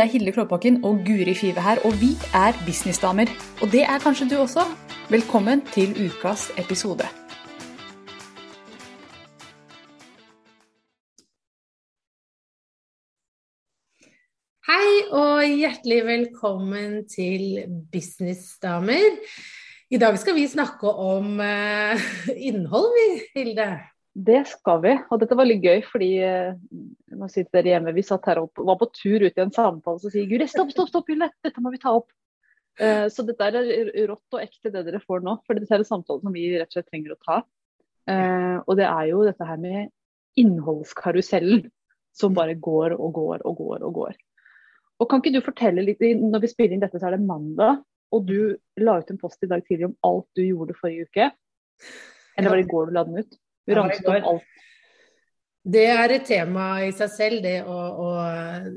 Det er Hilde Klåbakken og Guri Five her, og vi er businessdamer. Og det er kanskje du også. Velkommen til ukas episode. Hei og hjertelig velkommen til Businessdamer. I dag skal vi snakke om uh, innhold, vi, Hilde. Det skal vi. Og dette var litt gøy, fordi nå eh, sitter dere hjemme, vi satt her og var på tur ut i en samtale, så sier Guri stopp, stopp, stopp, Hilde, dette må vi ta opp. Uh, så dette er rått og ekte det dere får nå, for dette er en samtale som vi rett og slett trenger å ta. Uh, og det er jo dette her med innholdskarusellen som bare går og går og går og går. Og kan ikke du fortelle litt, Når vi spiller inn dette, så er det mandag, og du la ut en post i dag tidlig om alt du gjorde forrige uke. Eller var det i går du la den ut? Du ramset opp alt. Det er et tema i seg selv, det å, å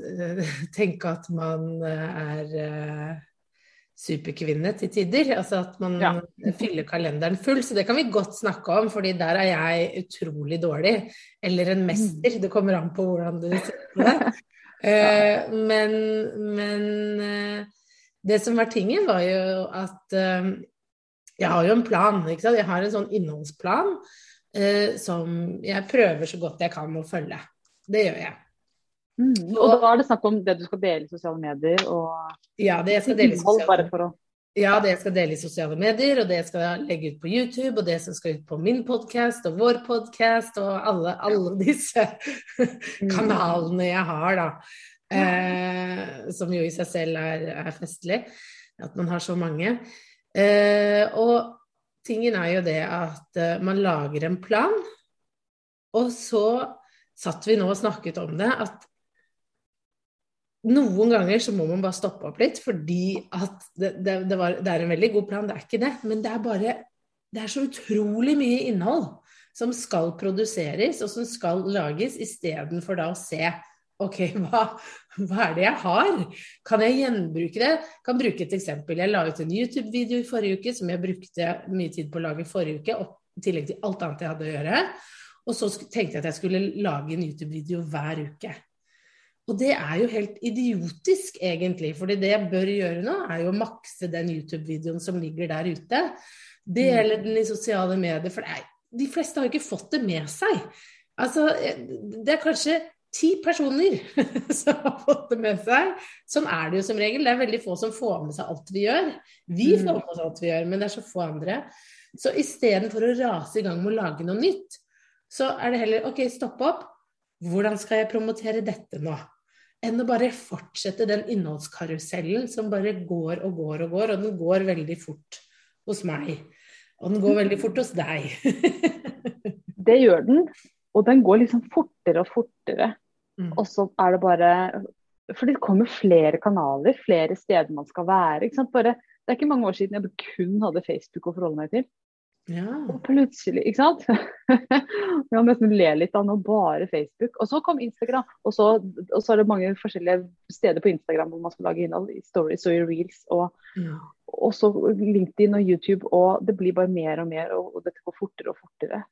tenke at man er uh, superkvinne til tider. Altså at man ja. fyller kalenderen full. Så det kan vi godt snakke om, fordi der er jeg utrolig dårlig. Eller en mester. Det kommer an på hvordan du ser på det. Uh, men, men det som var tingen, var jo at jeg har jo en plan. Jeg har en sånn innholdsplan eh, som jeg prøver så godt jeg kan å følge. Det gjør jeg. Mm, og da er det snakk om det du skal dele i sosiale medier og Ja, det jeg skal dele i sosiale medier. Ja, det jeg skal dele i sosiale medier, og det jeg skal legge ut på YouTube, og det som skal ut på min podkast og vår podkast og alle, alle disse mm. kanalene jeg har, da. Eh, som jo i seg selv er, er, festlig, at man har så mange. Eh, og tingen er jo det at uh, man lager en plan, og så satt vi nå og snakket om det, at noen ganger så må man bare stoppe opp litt, fordi at det, det, det, var, det, er en veldig god plan, det er ikke det. Men det er bare Det er så utrolig mye innhold som skal produseres, og som skal lages, istedenfor da å se OK, hva, hva, er det jeg har? Kan jeg gjenbruke det? Kan bruke et eksempel. Jeg la ut en YouTube-video i forrige uke som jeg brukte mye tid på å lage i forrige uke, i tillegg til alt annet jeg hadde å gjøre. Og så tenkte jeg at jeg skulle lage en YouTube-video hver uke. Og det er jo helt idiotisk, egentlig. fordi det jeg bør gjøre nå, er jo å makse den YouTube-videoen som ligger der ute. Dele den i sosiale medier. For er, de fleste har jo ikke fått det med seg. Altså, det er kanskje ti personer som har fått det med seg. Sånn er det jo som regel. Det er veldig få som får med seg alt vi gjør. Vi mm. får med oss alt vi gjør, men det er så få andre. Så istedenfor å rase i gang med å lage noe nytt, så er det heller OK, stopp opp. Hvordan skal jeg promotere dette nå? Enn å bare fortsette den innholdskarusellen som bare går og går og går, og den går veldig fort hos meg. Og den går veldig fort hos deg. det gjør den. Og den går liksom fortere og fortere. Mm. Og så er det bare For det kommer flere kanaler, flere steder man skal være. Bare, det er ikke mange år siden jeg kun hadde Facebook å forholde meg til. Ja. Og plutselig, ikke sant. Vi kan nesten le litt av nå bare Facebook. Og så kom Instagram. Og så, og så, er det mange forskjellige steder på Instagram hvor man skal lage innhold. I stories og i reels. Og, ja. og så LinkedIn og YouTube. Og det blir bare mer og mer, og, og dette går fortere og fortere.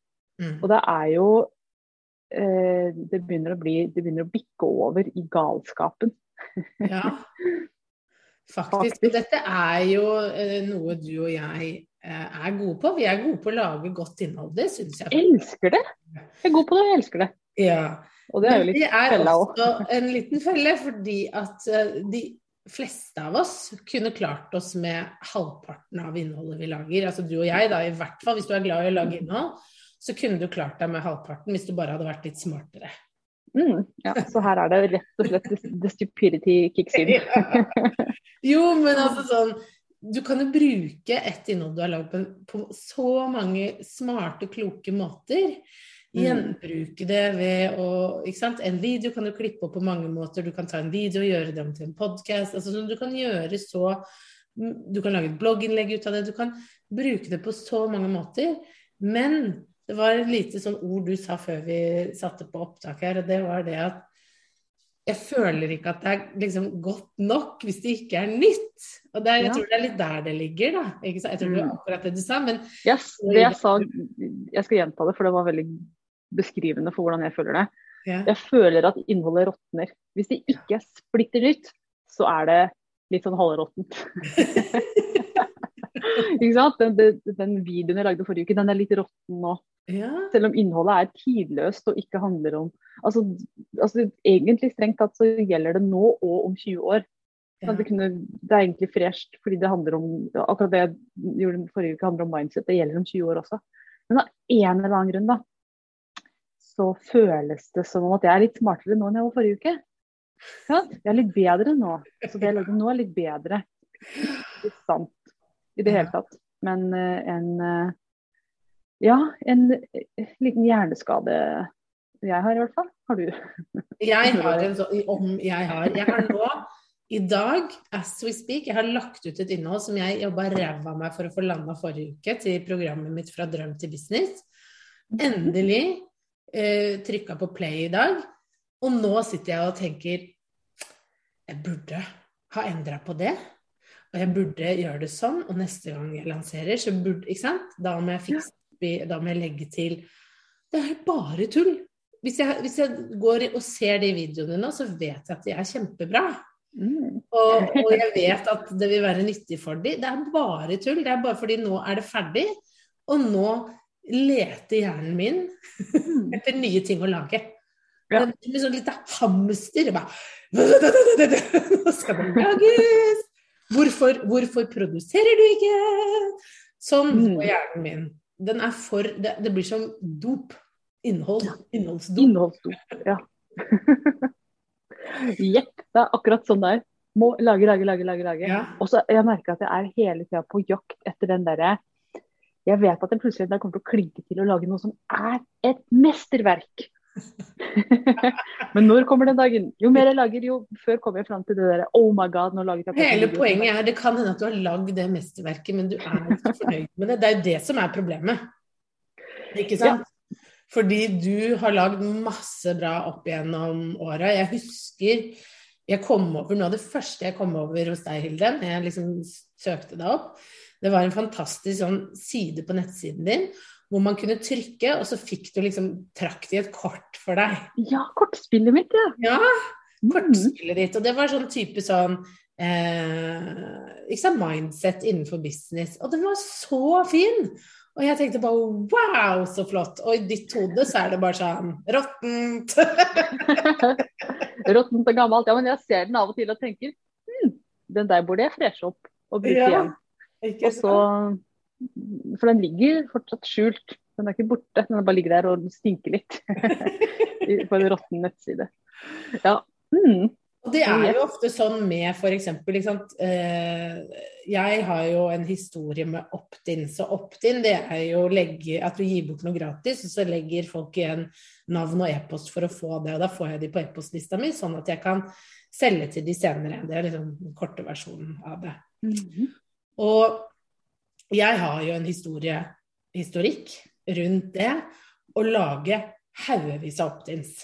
Mm. Og det er jo det begynner å bli Det begynner å bikke over i galskapen. ja, faktisk. faktisk. Dette er jo eh, noe du og jeg eh, er gode på. Vi er gode på å lage godt innhold. Det syns jeg. Elsker det. Jeg er god på det, og jeg elsker det. Ja. Og det er jo litt felle òg. Det er også en liten felle, fordi at de fleste av oss kunne klart oss med halvparten av innholdet vi lager. Altså du og jeg, da, i hvert fall hvis du er glad i å lage innhold så kunne du klart deg med halvparten hvis du bare hadde vært litt smartere. Mm, ja, så her er det rett og slett the stupidity kicks in. jo, men altså sånn Du kan jo bruke et innhold du har lagd på, på, så mange smarte, kloke måter. Mm. Gjenbruke det ved å ikke sant? En video kan du klippe opp på mange måter. Du kan ta en video og gjøre det om til en podkast. Altså, du kan gjøre så Du kan lage et blogginnlegg ut av det. Du kan bruke det på så mange måter. Men det var et lite sånn ord du sa før vi satte på opptak her, og det var det at jeg føler ikke at det er liksom godt nok hvis det ikke er nytt. Og er, jeg ja. tror det er litt der det ligger, da. Jeg tror det var mm. akkurat det du sa, men yes, det jeg sa Jeg skal gjenta det, for det var veldig beskrivende for hvordan jeg føler det. Ja. Jeg føler at innholdet råtner. Hvis det ikke er splitter nytt, så er det litt sånn halvråttent. ikke sant? Den, den, den, videoen jeg lagde forrige uke, den er litt råtten nå. Ja. Selv om innholdet er tidløst og ikke handler om altså, altså Egentlig strengt tatt så gjelder det nå og om 20 år. Ja. Det, kunne, det, er egentlig fresht, fordi det handler om akkurat det jeg gjorde forrige uke handler om mindset. Det gjelder om 20 år også. Men av en eller annen grunn da, så føles det som om at jeg er litt smartere nå enn jeg var forrige uke. Ja, jeg er litt bedre nå. Så det jeg lagde nå er litt bedre. Ikke sant i det hele tatt. Men uh, en uh, Ja, en uh, liten hjerneskade jeg har i hvert fall. Har du? jeg har en sånn Om jeg har Jeg har nå i dag, as we speak, jeg har lagt ut et innhold som jeg jobba ræva meg for å få landa forrige uke til programmet mitt Fra drøm til business. Endelig eh, trykka på play i dag. Og nå sitter jeg og tenker jeg burde ha endra på det. Og jeg burde gjøre det sånn. Og neste gang jeg lanserer, så burde Ikke sant? Da må jeg fikse Da må jeg legge til Det er bare tull. Hvis jeg, hvis jeg går og ser de videoene nå, så vet jeg at de er kjempebra. Mm. Og, og, jeg vet at det vil være nyttig for dem. Det er bare tull. Det er bare fordi nå er det ferdig. Og nå leter hjernen min etter nye ting å lage. Ja. Det er sånn litt hamster. Bare Nå skal det lages! Hvorfor, hvorfor produserer du ikke? Sånn går hjernen min. Den er for Det, det blir som dop. Innhold. Innholdsdop. Innholdsdop. Ja. Jepp. Det er akkurat sånn det er. Må lage, lage, lage. lage, lage. Ja. Og så jeg merker at jeg er hele tida på jakt etter den derre Jeg vet at jeg plutselig kommer til å klinke til å lage noe som er et mesterverk. Men når kommer den dagen? Jo mer jeg lager, jo før kommer jeg fram til det derre Oh my god, nå laget jeg på Hele poenget er det kan hende at du har lagd det mesterverket, men du er ikke fornøyd med det. Det er jo det som er problemet. Ikke sant? Fordi du har lagd masse bra opp gjennom åra. Jeg husker jeg kom over Noe av det første jeg kom over hos deg, Hilde, når jeg liksom søkte deg opp, det var en fantastisk sånn side på nettsiden din hvor man kunne trykke, og så fikk du liksom Trakk de et kort for deg. Ja, kortspillet mitt, ja. Ja, Mm. kortspillet ditt. Og det var sånn type sånn eh, ikke sant, mindset innenfor business. Og den var så fin! Og jeg tenkte bare wow, så flott. Og i ditt hode så er det bare sånn råttent. Råttent og gammelt. Ja, men jeg ser den av og til og tenker hm, den der burde jeg freshe opp og bruke Ja, igjen. Og så, for den ligger fortsatt skjult. Den er ikke borte, den bare ligger der og stinker litt. På en råtten nettside. Ja. Mm. Det er jo ofte sånn med f.eks. Eh, jeg har jo en historie med opt-in. Så opt-in det er jo legge, at du gir bort noe gratis, og så legger folk igjen navn og e-post for å få det. Og da får jeg de på e-postlista mi, sånn at jeg kan selge til de senere. Det er liksom den korte versjonen av det. Mhm. Og jeg har jo en historie, historikk rundt det å lage haugevis av opt-ins.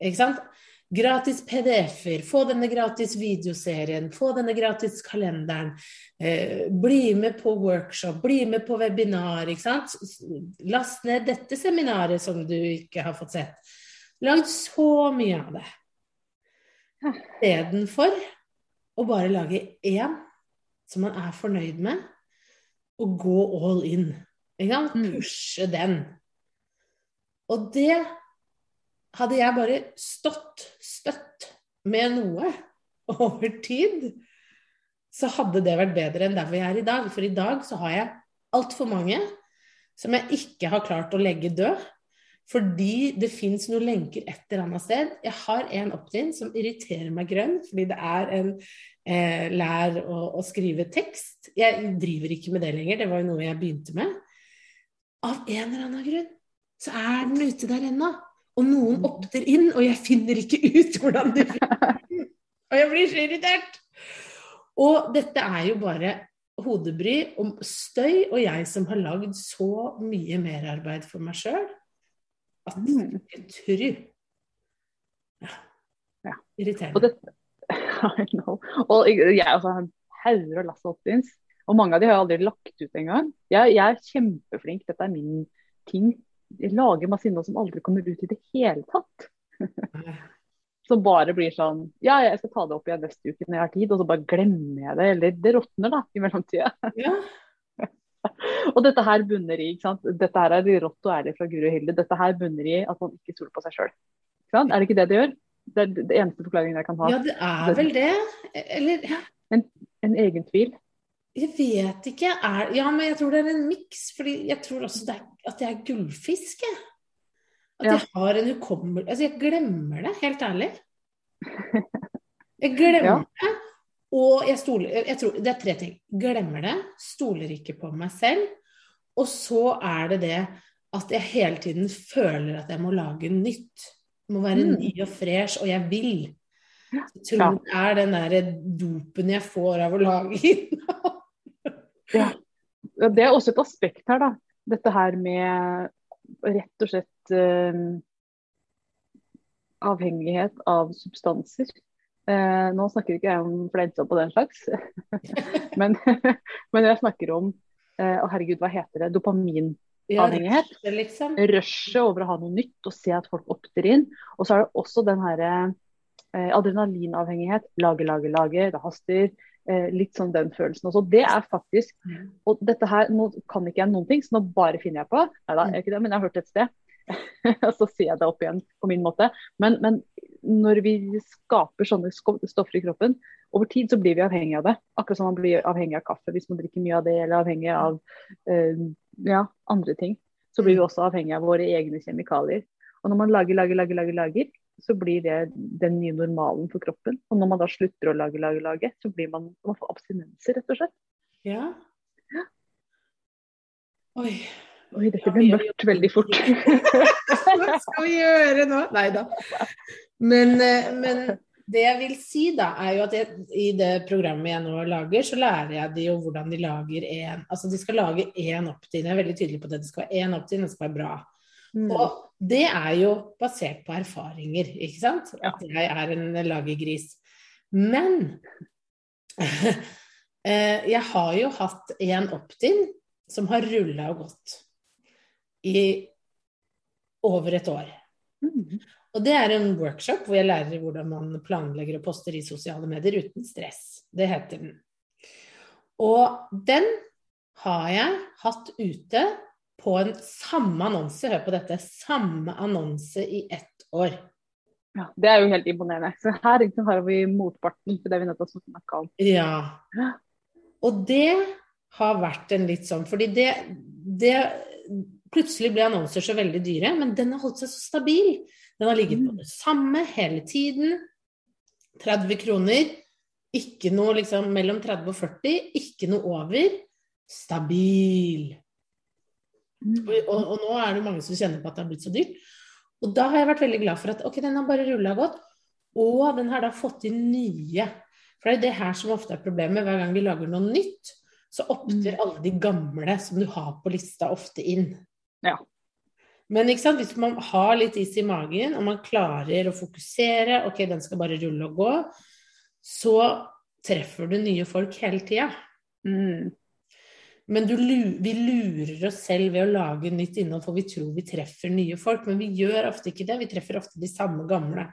Ikke sant? Gratis PDF-er, få denne gratis videoserien, få denne gratis kalenderen. Eh, bli med på workshop, bli med på webinar, ikke sant. Last ned dette seminaret som du ikke har fått sett. Lagd så mye av det. Istedenfor å bare lage én som man er fornøyd med, og gå all in. Ikke sant? Mm. Pushe den. Og det hadde jeg bare stått støtt med noe over tid, så hadde det vært bedre enn der hvor jeg er i dag. For i dag så har jeg altfor mange som jeg ikke har klart å legge død. Fordi det fins noen lenker et eller annet sted. Jeg har en opt-in som irriterer meg grønn, fordi det er en eh, lær å, å skrive tekst. Jeg driver ikke med det lenger, det var jo noe jeg begynte med. Av en eller annen grunn så er den ute der ennå. Og noen opter inn, og jeg finner ikke ut hvordan de finner den. Og jeg blir så irritert. Og dette er jo bare hodebry om støy, og jeg som har lagd så mye merarbeid for meg sjøl at Mm. jeg tror ja. Ja. Irriterende. Og det. Og jeg også har hauger og lass opt-ins. Og mange av de har jeg aldri lagt ut engang. Jeg, jeg er kjempeflink, dette er min ting. Jeg lager masse innhold som aldri kommer ut i det hele tatt. Som bare blir sånn Ja, jeg skal ta det opp igjen neste uke når jeg har tid, og så bare glemmer jeg det. Eller det råtner, da, i mellomtida. Ja. og dette her bunner i, ikke sant. Dette her er rått og ærlig fra Guri og Hilde. Dette her bunner i at man ikke stoler på seg sjøl. Er det ikke det det gjør? Det er det eneste forklaringen jeg kan ha. ja, det er vel det. Eller En, en egen tvil. Jeg vet ikke. Er, ja, men jeg tror det er en miks. fordi jeg tror også det er, at jeg er gullfisk. At Ja. jeg har en hukommelse Altså, jeg glemmer det, helt ærlig. Jeg glemmer Ja. det. Og jeg stoler jeg tror, Det er tre ting. Glemmer det, stoler ikke på meg selv. Og så er det det at jeg hele tiden føler at jeg må lage nytt. Må være Mm. ny og fresh, og jeg vil. Jeg tror det er den der dopen jeg får av å lage innhold. Ja. Ja, Det er også et aspekt her, da. Dette her med rett og slett uh, avhengighet av substanser. Eh, nå snakker ikke jeg om fleinsopp og den slags, men, men jeg snakker om eh, Å herregud, hva heter det? Dopaminavhengighet. Ja, liksom. Rushet over å ha noe nytt og se at folk oppter inn. Og så er det også den herre eh, adrenalinavhengighet. Lage, lage, lage. Det haster. Eh, litt sånn den følelsen også. Det er faktisk Og dette her, nå kan ikke jeg noen ting, så nå bare finner jeg på. Nei da, jeg gjør ikke det, men jeg har hørt et sted. Og så sier jeg det opp igjen på min måte. Men, men når vi skaper sånne stoffer i kroppen, over tid så blir vi avhengig av det. Akkurat som man blir avhengig av kaffe hvis man drikker mye av det, eller avhengig av eh, ja, andre ting. Så blir vi også avhengig av våre egne kjemikalier. Og når man lager, lager, lager, lager, lager, så blir det den nye normalen for kroppen. Og når man da slutter å lage, lage, lage, så blir man, man får abstinenser, rett og slett. Ja. Oi. Oi, dette ble mørkt veldig fort. Hva skal vi gjøre nå? Nei da. Men, eh, men det jeg vil si, da, er jo at jeg, i det programmet jeg nå lager, så lærer jeg de jo hvordan de lager en Altså de skal lage én opt-in. Jeg er veldig tydelig på det. Det skal være én opt-in, det skal være bra. Mm. Og det er jo basert på erfaringer, ikke sant? At jeg er en lagergris. Men eh, jeg har jo hatt en opt-in som har rulla og gått i over et år. Mm. Og det er en workshop hvor jeg lærer hvordan man planlegger og poster i sosiale medier uten stress. Det heter den. Og den har jeg hatt ute på en samme annonse, hør på dette, samme annonse i ett år. Ja, det er jo helt imponerende. Så her har vi motparten til det vi nettopp snakka om. Ja. Og det har vært en litt sånn Fordi det, det Plutselig ble annonser så veldig dyre, men den har holdt seg så stabil. Den har ligget på det samme hele tiden. 30 kroner. Ikke noe liksom mellom 30 og 40, ikke noe over. Stabil. Og, og, og nå er det mange som kjenner på at det har blitt så dyrt. Og da har jeg vært veldig glad for at ok, den har bare rulla godt. Og den har da fått inn nye. For det er det her som ofte er problemet. Hver gang vi lager noe nytt, så opter alle de gamle som du har på lista, ofte inn. Ja. Men hvis man har litt is i magen, og man klarer å fokusere, ok, den skal bare rulle og gå, så treffer du nye folk hele tida. Mm. Men du, vi lurer oss selv ved å lage nytt innhold, for vi tror vi treffer nye folk. Men vi gjør ofte ikke det. Vi treffer ofte de samme gamle.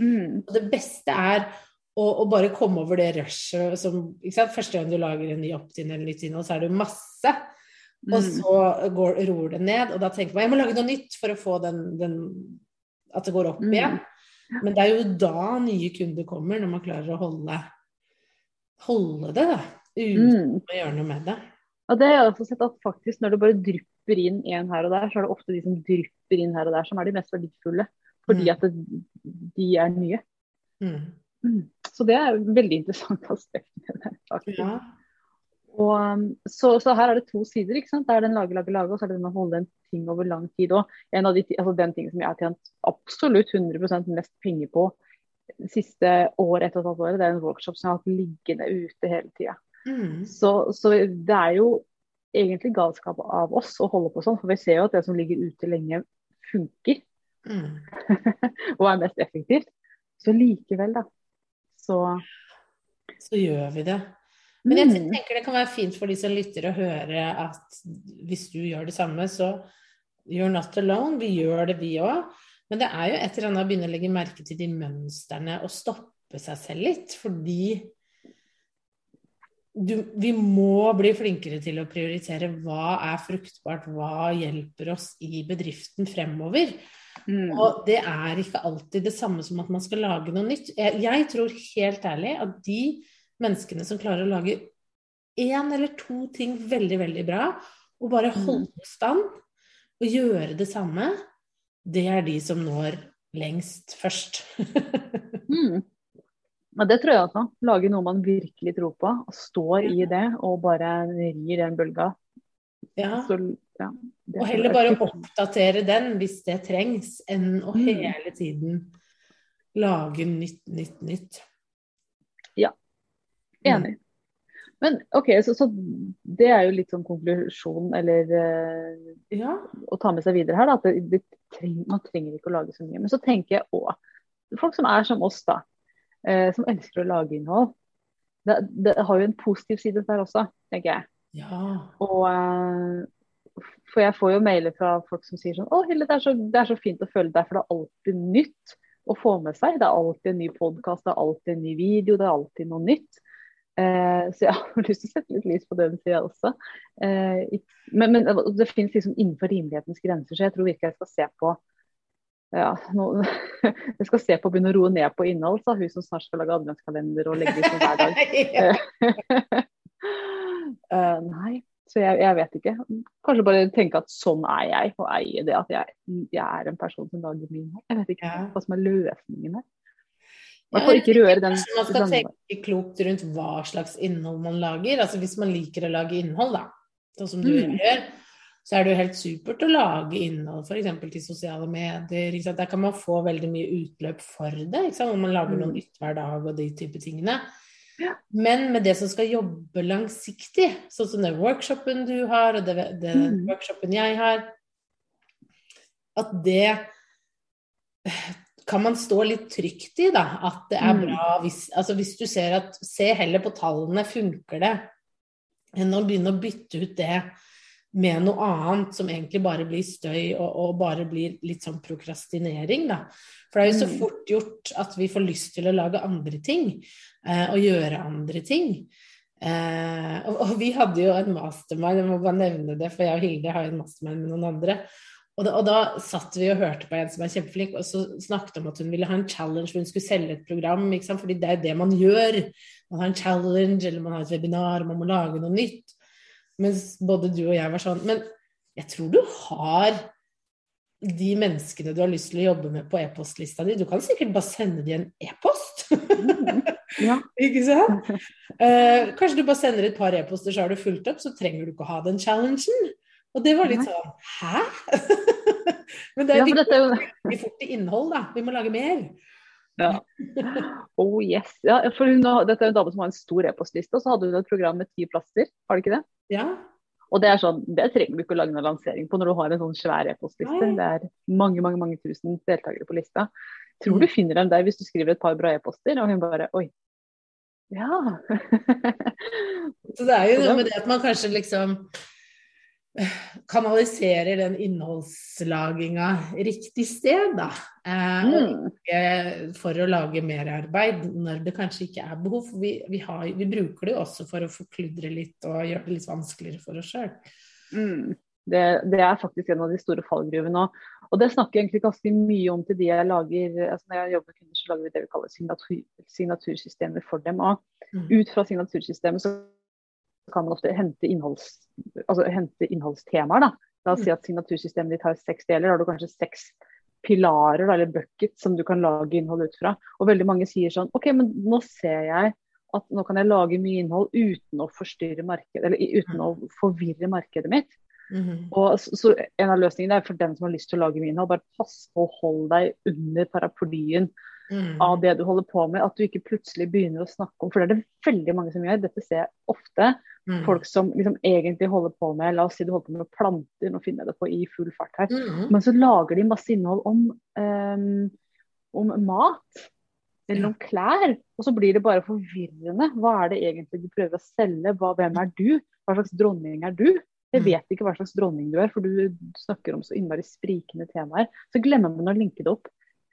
Mm. Og det beste er å, å bare komme over det rushet som? Første gang du lager en ny opt-in eller nytt innhold, så er det jo masse. Og Mm. så går, ror det ned, og da tenker man jeg må lage noe nytt for å få den, den At det går opp Mm. igjen. Men det er jo da nye kunder kommer, når man klarer å holde, holde det, da. Uten Mm. å gjøre noe med det. Og det har jeg også sett at faktisk når det bare drypper inn en her og der, så er det ofte de som drypper inn her og der, som er de mest verdifulle. Fordi Mm. at det, de er nye. Mm. Mm. Så det er et veldig interessant aspekt med det. faktisk. Ja. Og, um, så, så her er det to sider. ikke sant? Det er den lage, lage, lage, og så er det den å holde en ting over lang tid òg. De, altså den tingen som jeg har tjent absolutt 100 mest penger på siste år, et og et halvt år, det er en workshop som jeg har hatt liggende ute hele tida. Mm. Så, så det er jo egentlig galskap av oss å holde på sånn, for vi ser jo at det som ligger ute lenge, funker Mm. og er mest effektivt. Så likevel, da. Så Så gjør vi det. Men jeg mm, tenker det kan være fint for de som lytter å høre at hvis du gjør det samme, så you're not alone. Vi gjør det, vi òg. Men det er jo et eller annet å begynne å legge merke til de mønstrene og stoppe seg selv litt, fordi du, vi må bli flinkere til å prioritere hva er fruktbart, hva hjelper oss i bedriften fremover. Mm. Og det er ikke alltid det samme som at man skal lage noe nytt. Jeg, jeg tror helt ærlig at de menneskene som klarer å lage én eller to ting veldig, veldig bra, og bare Mm. holde stand og gjøre det samme, det er de som når lengst først. Mm. Ja, det tror jeg også. Lage noe man virkelig tror på, og står i det og bare rir den bølga. ja. Så, ja, Og heller bare oppdatere den hvis det trengs, enn å Mm. hele tiden lage nytt, nytt, nytt. Enig. Men OK, så, så det er jo litt sånn konklusjon, eller uh, Ja. å ta med seg videre her, da, at det, det treng, man trenger ikke å lage så mye. Men så tenker jeg òg folk som er som oss, da, uh, som elsker å lage innhold. Det, det har jo en positiv side der også, tenker jeg. ja. Og, uh, for jeg får jo mailer fra folk som sier sånn Å, Hilde, det er, så, det er så fint å følge deg, for det er alltid nytt å få med seg. Det er alltid en ny podkast, det er alltid en ny video, det er alltid noe nytt. Eh, så jeg har lyst til å sette litt lys på den sida også. Eh, men, men det finnes liksom innenfor rimelighetens grenser, så jeg tror virkelig jeg skal se på ja, nå, jeg skal se på å begynne å roe ned på innhold, sa hun som snart skal lage adventskalender og legge ut hver dag. Eh, nei, så jeg, jeg vet ikke. Kanskje bare tenke at sånn er jeg, og eie det at jeg, jeg er en person som lager min. Jeg vet ikke hva som er løsningen her. Hvert fall ikke røre den. Man skal tenke klokt rundt hva slags innhold man lager. Altså Hvis man liker å lage innhold, da, sånn som du Mm. gjør, så er det jo helt supert å lage innhold f.eks. til sosiale medier. Der kan man få veldig mye utløp for det, om man lager noe Mm. nytt hver dag og de type tingene. Ja. Men med det som skal jobbe langsiktig, sånn som den workshopen du har, og det, Mm. workshopen jeg har, at det kan man stå litt trygt i, da. At det er Mm. bra hvis Altså hvis du ser at Se heller på tallene, funker det? Enn å begynne å bytte ut det med noe annet som egentlig bare blir støy og, og bare blir litt sånn prokrastinering, da. For det er jo så Mm. fort gjort at vi får lyst til å lage andre ting. Eh, og gjøre andre ting. Eh, og, og vi hadde jo en mastermind, jeg må bare nevne det, for jeg og Hilde har jo en mastermind med noen andre. Og da, og da satt vi og hørte på en som er kjempeflink, og så snakket om at hun ville ha en challenge hvor hun skulle selge et program. Ikke sant? Fordi det er jo det man gjør. Man har en challenge, eller man har et webinar, man må lage noe nytt. Mens både du og jeg var sånn Men jeg tror du har de menneskene du har lyst til å jobbe med på e-postlista di. Du kan sikkert bare sende de en e-post. Ja. Ikke sant? Eh, kanskje du bare sender et par e-poster, så har du fulgt opp, så trenger du ikke å ha den challengen. Og det var litt sånn Hæ? Men det er ja, dette jo veldig fort i innhold, da. Vi må lage mer. ja. Oh yes. Ja, for hun, dette er en dame som har en stor e-postliste, og så hadde hun et program med ti plasser. Har du ikke det? Ja. Og det er sånn, det trenger du ikke å lage noen lansering på når du har en sånn svær e-postliste. Det er mange mange, mange tusen deltakere på lista. Tror Mm. du finner dem der hvis du skriver et par bra e-poster? Og hun bare oi. Ja. Så det er jo noe med det at man kanskje liksom kanaliserer den innholdslaginga riktig sted, da. Eh, Mm. for å lage merarbeid når det kanskje ikke er behov. For vi, vi, har, vi bruker det jo også for å forkludre litt og gjøre det litt vanskeligere for oss sjøl. Mm. Det, det er faktisk en av de store fallgruvene. Og, og det snakker jeg egentlig ganske mye om til de jeg lager altså Når jeg jobber med kunder, så lager vi det vi kaller signatur, signatursystemer for dem. Og Mm. ut fra signatursystemet så kan man ofte hente, innholds, altså hente innholdstemaer. Da. La oss si at signatursystemet ditt har seks deler. Da har du kanskje seks pilarer da, eller buckets som du kan lage innhold ut fra. Og veldig mange sier sånn OK, men nå ser jeg at nå kan jeg lage mye innhold uten å markedet, eller uten å forvirre markedet mitt. Mhm. Og så, så En av løsningene er for den som har lyst til å lage mye innhold, bare pass på å holde deg under paraplyen Mhm. av det du holder på med. At du ikke plutselig begynner å snakke om For det er det veldig mange som gjør. Dette ser jeg ofte. Mm. Folk som liksom egentlig holder på med La oss si du holder på med planter, nå finner jeg det på i full fart her. Mm. Men så lager de masse innhold om, um, om mat. Eller om klær. Og så blir det bare forvirrende. Hva er det egentlig du prøver å selge? Hva, hvem er du? Hva slags dronning er du? Jeg Mm. vet ikke hva slags dronning du er, for du snakker om så innmari sprikende temaer. Så glemmer man å linke det opp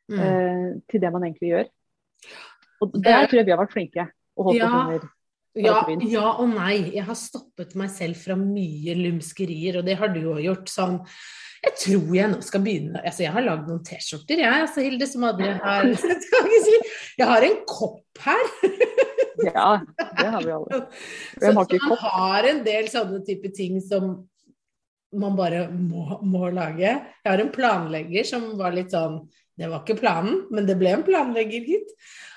Mm. eh, til det man egentlig gjør. Og der tror jeg vi har vært flinke. Og holdt Ja. oss under. Ja, ja og nei. Jeg har stoppet meg selv fra mye lumskerier, og det har du jo gjort. Sånn Jeg tror jeg nå skal begynne Altså, jeg har lagd noen T-skjorter, jeg, altså, Hilde, som aldri har ikke Jeg har en kopp her. Ja, det har vi alle. Hvem har så man har en del sånne type ting som man bare må, må lage. Jeg har en planlegger som var litt sånn Det var ikke planen, men det ble en planlegger, gitt.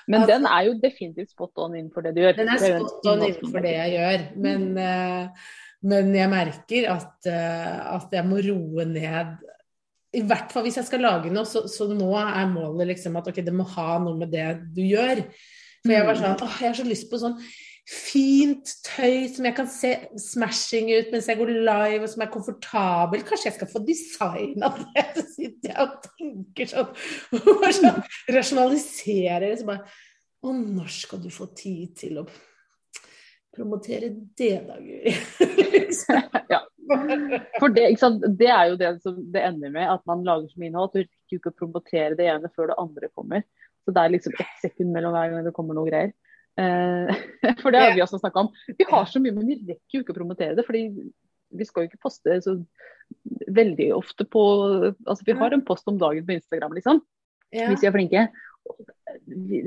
Men at, den er jo definitivt spot on innenfor det du gjør. Den er spot on innenfor det jeg gjør. Men, uh, men jeg merker at, uh, at jeg må roe ned I hvert fall hvis jeg skal lage noe, så, så nå er målet liksom at ok, det må ha noe med det du gjør. For jeg var sånn åh, jeg har så lyst på sånn fint tøy som jeg kan se smashing ut mens jeg går live, og som er komfortabelt. Kanskje jeg skal få designa det? Så sitter jeg og tenker sånn. Sånn rasjonaliserer. Så bare Å, når skal du få tid til å promotere det, da, Guri? Ja. For det, det er jo det som det ender med, at man lager mye innhold du rekker ikke å promotere det ene før det andre kommer. Så det er liksom ett sekund mellom hver gang det kommer noe greier. Eh, for det har vi også snakka om. Vi har så mye, men vi rekker jo ikke å promotere det. fordi vi skal jo ikke poste så veldig ofte på Altså vi har en post om dagen på Instagram, liksom. Ja. Hvis vi er flinke.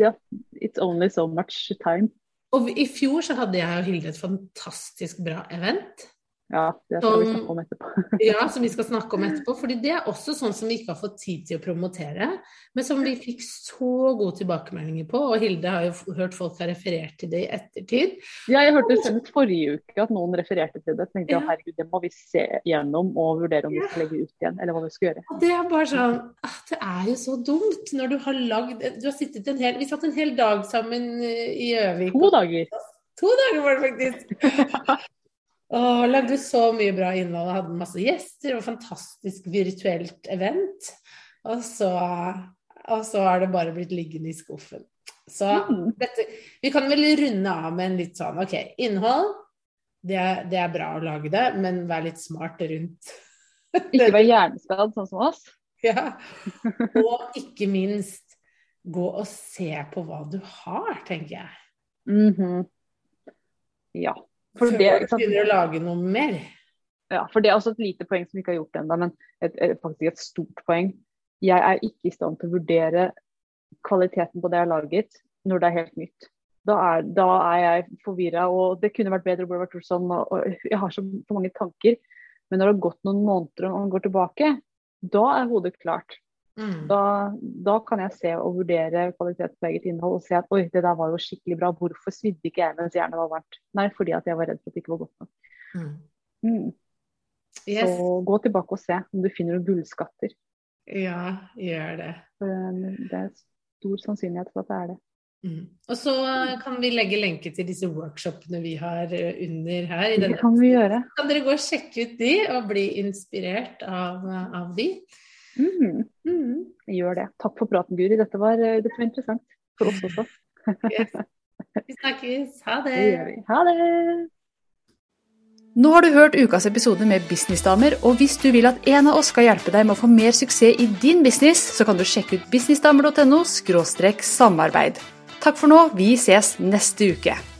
Ja, it's only so much time. Og i fjor så hadde jeg og Hilde et fantastisk bra event. Ja, det skal vi snakke om etterpå. Ja, som vi skal snakke om etterpå. fordi det er også sånn som vi ikke har fått tid til å promotere, men som vi fikk så gode tilbakemeldinger på. Og Hilde har jo hørt folk har referert til det i ettertid. Ja, jeg hørte senest forrige uke at noen refererte til det. Så tenkte jeg Ja. herregud, det må vi se gjennom og vurdere om vi skal legge ut igjen, eller hva vi skal gjøre. Og det er bare sånn ah, Det er jo så dumt når du har lagd Du har sittet en hel Vi satt en hel dag sammen eh, i Gjøvik. To dager. To dager var det faktisk. Og lagde så mye bra innhold og hadde masse gjester og fantastisk virtuelt event. Og så, og så har det bare blitt liggende i skuffen. Så Mm. dette Vi kan vel runde av med en litt sånn OK, innhold. Det er, det er bra å lage det, men vær litt smart rundt Ikke vær hjerneskadd sånn som oss. Ja. Og ikke minst gå og se på hva du har, tenker jeg. Mhm. Ja. For Før det, du begynner å lage noe mer. ja, for det er også et lite poeng som vi ikke har gjort ennå, men et, et, faktisk et stort poeng. Jeg er ikke i stand til å vurdere kvaliteten på det jeg har laget, når det er helt nytt. Da er, da er jeg forvirra, og det kunne vært bedre, burde vært gjort sånn, og, og jeg har så mange tanker. Men når det har gått noen måneder og man går tilbake, da er hodet klart. Mm. Da, da kan jeg se og vurdere kvalitet på eget innhold og se at oi, det der var jo skikkelig bra. Hvorfor svidde ikke jeg mens jernet var varmt? Nei, fordi at jeg var redd for at det ikke var godt nok. Mm. Mm. Yes. Så gå tilbake og se om du finner noen gullskatter. Ja, gjør det. Um, det er stor sannsynlighet for at det er det. Mm. Og så kan vi legge lenke til disse workshopene vi har eh, under her. I Det kan vi gjøre. kan dere gå og sjekke ut de og bli inspirert av, av de. Mm. Mm. Gjør det. Takk for praten, Guri. Dette var, eh, dette var interessant for oss også. Yes. Vi snakkes. Ha det. Det gjør vi. Ha det! Nå har du hørt ukas episode med Businessdamer, og hvis du vil at en av oss skal hjelpe deg med å få mer suksess i din business, så kan du sjekke ut businessdamer.no samarbeid. Takk for nå, vi ses neste uke.